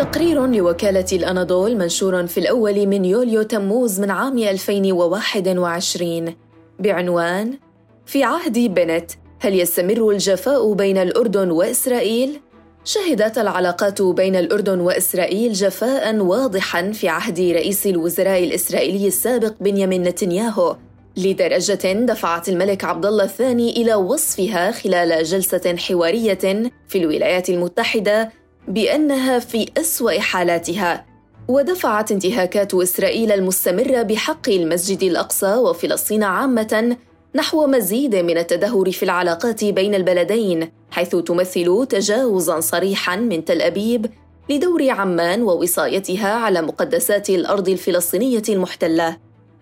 تقرير لوكالة الأناضول منشور في الأول من يوليو تموز من عام 2021 بعنوان في عهد بنت هل يستمر الجفاء بين الأردن وإسرائيل؟ شهدت العلاقات بين الأردن وإسرائيل جفاء واضحا في عهد رئيس الوزراء الإسرائيلي السابق بنيامين نتنياهو لدرجة دفعت الملك عبد الله الثاني إلى وصفها خلال جلسة حوارية في الولايات المتحدة بأنها في أسوأ حالاتها ودفعت انتهاكات إسرائيل المستمرة بحق المسجد الأقصى وفلسطين عامة نحو مزيد من التدهور في العلاقات بين البلدين حيث تمثل تجاوزا صريحا من تل أبيب لدور عمان ووصايتها على مقدسات الأرض الفلسطينية المحتلة.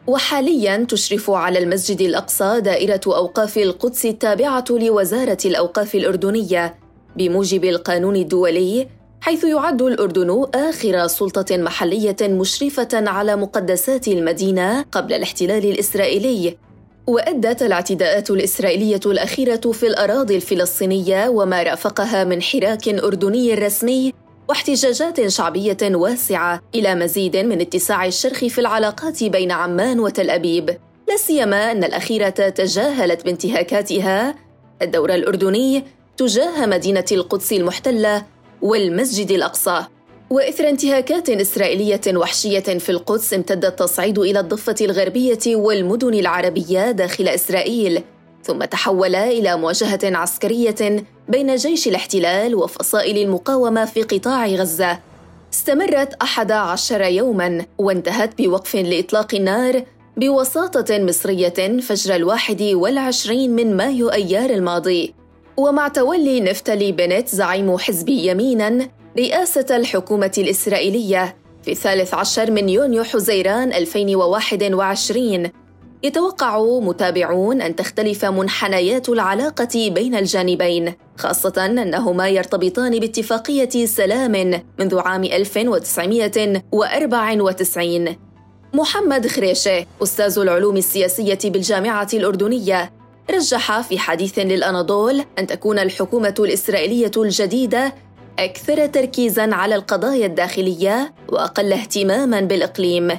وحاليا تشرف على المسجد الأقصى دائرة أوقاف القدس التابعة لوزارة الأوقاف الأردنية بموجب القانون الدولي حيث يعد الأردن آخر سلطة محلية مشرفة على مقدسات المدينة قبل الاحتلال الإسرائيلي. وأدت الاعتداءات الإسرائيلية الأخيرة في الأراضي الفلسطينية وما رافقها من حراك أردني رسمي واحتجاجات شعبية واسعة إلى مزيد من اتساع الشرخ في العلاقات بين عمان وتل أبيب. لا سيما أن الأخيرة تجاهلت بانتهاكاتها. الدور الأردني تجاه مدينة القدس المحتلة والمسجد الأقصى. وإثر انتهاكات إسرائيلية وحشية في القدس امتد التصعيد إلى الضفة الغربية والمدن العربية داخل إسرائيل ثم تحول إلى مواجهة عسكرية بين جيش الاحتلال وفصائل المقاومة في قطاع غزة. استمرت أحد عشر يوما وانتهت بوقف لإطلاق النار بوساطة مصرية فجر الواحد والعشرين من مايو أيار الماضي. ومع تولي نفتالي بنت زعيم حزب يمينا رئاسة الحكومة الإسرائيلية في الثالث عشر من يونيو حزيران 2021 يتوقع متابعون أن تختلف منحنيات العلاقة بين الجانبين خاصة أنهما يرتبطان باتفاقية سلام منذ عام 1994 محمد خريشة أستاذ العلوم السياسية بالجامعة الأردنية رجح في حديث للأناضول أن تكون الحكومة الإسرائيلية الجديدة أكثر تركيزاً على القضايا الداخلية وأقل اهتماماً بالإقليم.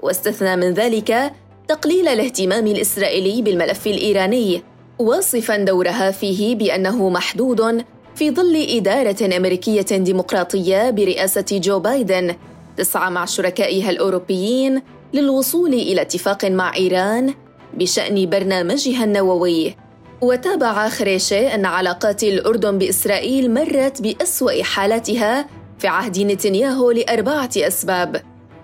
واستثنى من ذلك تقليل الاهتمام الإسرائيلي بالملف الإيراني واصفاً دورها فيه بأنه محدود في ظل إدارة أمريكية ديمقراطية برئاسة جو بايدن تسعى مع شركائها الأوروبيين للوصول إلى اتفاق مع إيران بشأن برنامجها النووي. وتابع خريشة أن علاقات الأردن بإسرائيل مرت بأسوأ حالاتها في عهد نتنياهو لأربعة أسباب.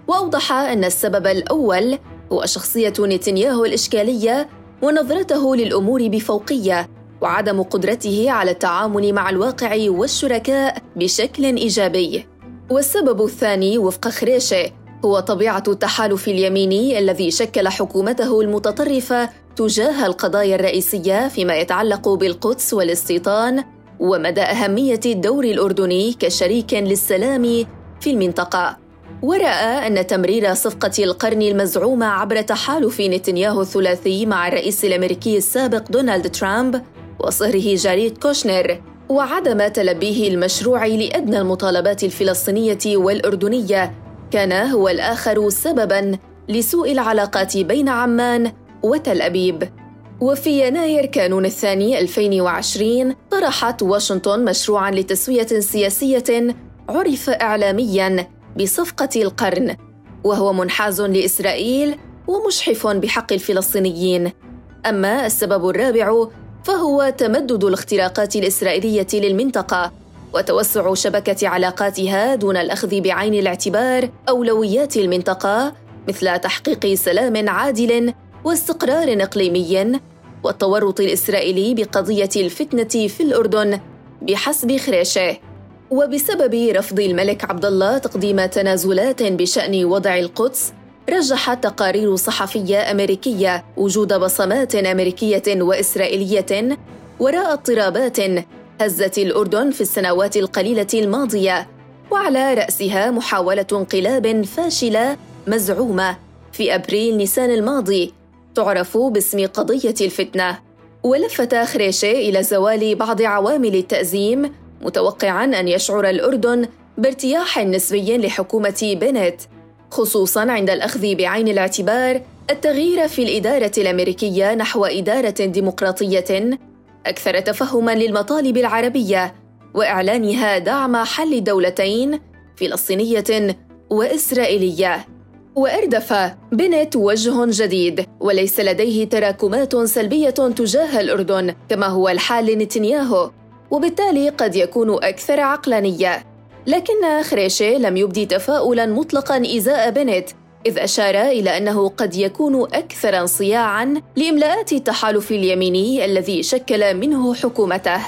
وأوضح أن السبب الأول هو شخصية نتنياهو الإشكالية ونظرته للأمور بفوقية وعدم قدرته على التعامل مع الواقع والشركاء بشكل إيجابي. والسبب الثاني وفق خريشة هو طبيعة التحالف اليميني الذي شكل حكومته المتطرفة تجاه القضايا الرئيسية فيما يتعلق بالقدس والاستيطان ومدى أهمية الدور الأردني كشريك للسلام في المنطقة. ورأى أن تمرير صفقة القرن المزعومة عبر تحالف نتنياهو الثلاثي مع الرئيس الأمريكي السابق دونالد ترامب وصهره جاريد كوشنر وعدم تلبيه المشروع لأدنى المطالبات الفلسطينية والأردنية كان هو الآخر سببا لسوء العلاقات بين عمان وتل أبيب. وفي يناير كانون الثاني 2020 طرحت واشنطن مشروعا لتسوية سياسية عرف إعلاميا بصفقة القرن وهو منحاز لإسرائيل ومشحف بحق الفلسطينيين. أما السبب الرابع فهو تمدد الاختراقات الإسرائيلية للمنطقة. وتوسع شبكة علاقاتها دون الأخذ بعين الاعتبار أولويات المنطقة مثل تحقيق سلام عادل واستقرار إقليمي والتورط الإسرائيلي بقضية الفتنة في الأردن بحسب خريشة. وبسبب رفض الملك عبد الله تقديم تنازلات بشأن وضع القدس رجحت تقارير صحفية أمريكية وجود بصمات أمريكية وإسرائيلية وراء اضطرابات هزت الأردن في السنوات القليلة الماضية وعلى رأسها محاولة انقلاب فاشلة مزعومة. في أبريل نيسان الماضي تعرف باسم قضية الفتنة. ولفت خريشة إلى زوال بعض عوامل التأزيم متوقعا أن يشعر الأردن بارتياح نسبي لحكومة بنت خصوصا عند الأخذ بعين الاعتبار التغيير في الإدارة الأمريكية نحو إدارة ديمقراطية. أكثر تفهما للمطالب العربية وإعلانها دعم حل دولتين فلسطينية وإسرائيلية. وأردف بنت وجه جديد وليس لديه تراكمات سلبية تجاه الأردن كما هو الحال لنتنياهو. وبالتالي قد يكون أكثر عقلانية. لكن خريشي لم يبدي تفاؤلا مطلقا إزاء بنت إذ أشار إلى أنه قد يكون أكثر انصياعا لإملاءات التحالف اليميني الذي شكل منه حكومته.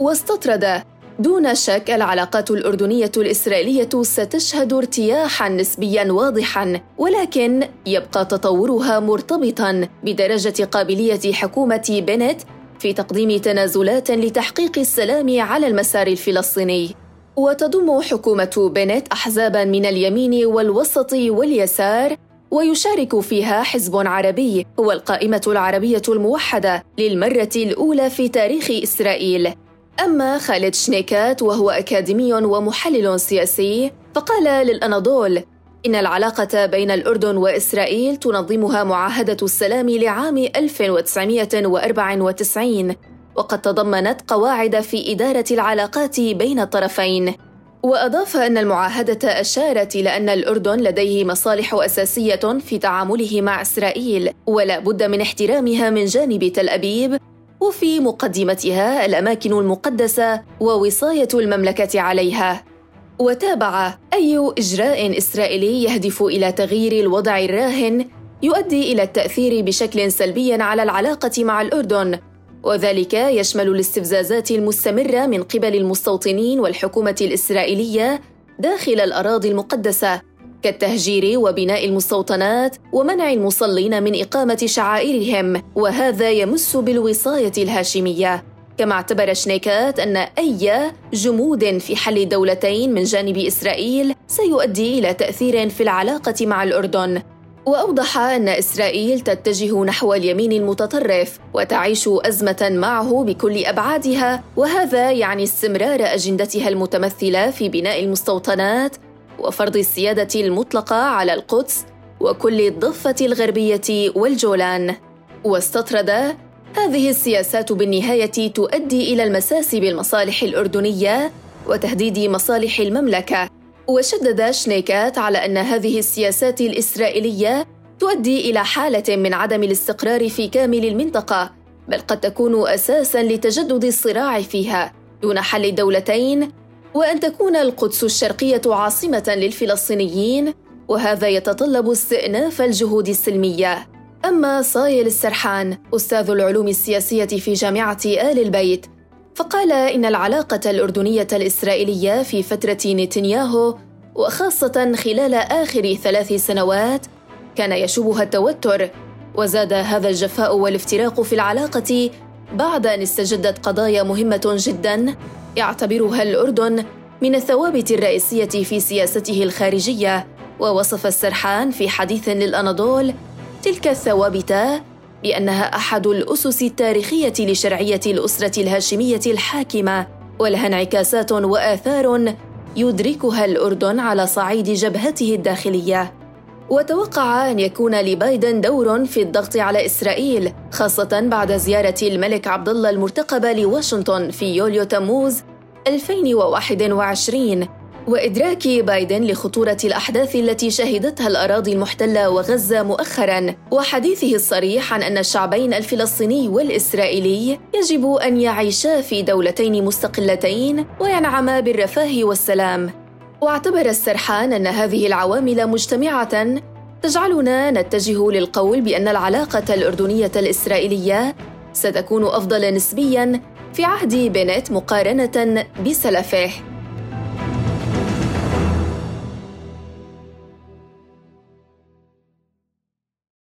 واستطرد. دون شك العلاقات الأردنية الإسرائيلية ستشهد ارتياحا نسبيا واضحا ولكن يبقى تطورها مرتبطا بدرجة قابلية حكومة بنت في تقديم تنازلات لتحقيق السلام على المسار الفلسطيني. وتضم حكومة بنت أحزابا من اليمين والوسط واليسار ويشارك فيها حزب عربي هو القائمة العربية الموحدة للمرة الأولى في تاريخ إسرائيل. أما خالد شنيكات وهو أكاديمي ومحلل سياسي فقال للأناضول إن العلاقة بين الأردن وإسرائيل تنظمها معاهدة السلام لعام 1994 وقد تضمنت قواعد في إدارة العلاقات بين الطرفين. وأضاف أن المعاهدة أشارت إلى أن الأردن لديه مصالح أساسية في تعامله مع إسرائيل ولا بد من احترامها من جانب تل أبيب وفي مقدمتها الأماكن المقدسة ووصاية المملكة عليها. وتابع أي إجراء إسرائيلي يهدف إلى تغيير الوضع الراهن يؤدي إلى التأثير بشكل سلبي على العلاقة مع الأردن وذلك يشمل الاستفزازات المستمرة من قبل المستوطنين والحكومة الإسرائيلية داخل الأراضي المقدسة كالتهجير وبناء المستوطنات ومنع المصلين من إقامة شعائرهم وهذا يمس بالوصاية الهاشمية. كما اعتبر شنيكات أن أي جمود في حل دولتين من جانب إسرائيل سيؤدي إلى تأثير في العلاقة مع الأردن. وأوضح أن إسرائيل تتجه نحو اليمين المتطرف وتعيش أزمة معه بكل أبعادها وهذا يعني استمرار أجندتها المتمثلة في بناء المستوطنات وفرض السيادة المطلقة على القدس وكل الضفة الغربية والجولان. واستطرد هذه السياسات بالنهاية تؤدي إلى المساس بالمصالح الأردنية وتهديد مصالح المملكة. وشدد شنيكات على أن هذه السياسات الإسرائيلية تؤدي إلى حالة من عدم الاستقرار في كامل المنطقة بل قد تكون أساسا لتجدد الصراع فيها دون حل دولتين وأن تكون القدس الشرقية عاصمة للفلسطينيين وهذا يتطلب استئناف الجهود السلمية. أما صايل السرحان أستاذ العلوم السياسية في جامعة آل البيت فقال إن العلاقة الأردنية الإسرائيلية في فترة نتنياهو وخاصة خلال آخر ثلاث سنوات كان يشوبها التوتر وزاد هذا الجفاء والافتراق في العلاقة بعد أن استجدت قضايا مهمة جدا يعتبرها الأردن من الثوابت الرئيسية في سياسته الخارجية ووصف السرحان في حديث للأناضول تلك الثوابت بأنها أحد الأسس التاريخية لشرعية الأسرة الهاشمية الحاكمة ولها انعكاسات وآثار يدركها الأردن على صعيد جبهته الداخلية. وتوقع أن يكون لبايدن دور في الضغط على إسرائيل خاصة بعد زيارة الملك عبد الله المرتقبه لواشنطن في يوليو تموز 2021 وإدراك بايدن لخطورة الأحداث التي شهدتها الأراضي المحتلة وغزة مؤخرا. وحديثه الصريح عن أن الشعبين الفلسطيني والإسرائيلي يجب أن يعيشا في دولتين مستقلتين وينعما بالرفاه والسلام. واعتبر السرحان أن هذه العوامل مجتمعة تجعلنا نتجه للقول بأن العلاقة الأردنية الإسرائيلية ستكون أفضل نسبياً في عهد بنت مقارنة بسلفه.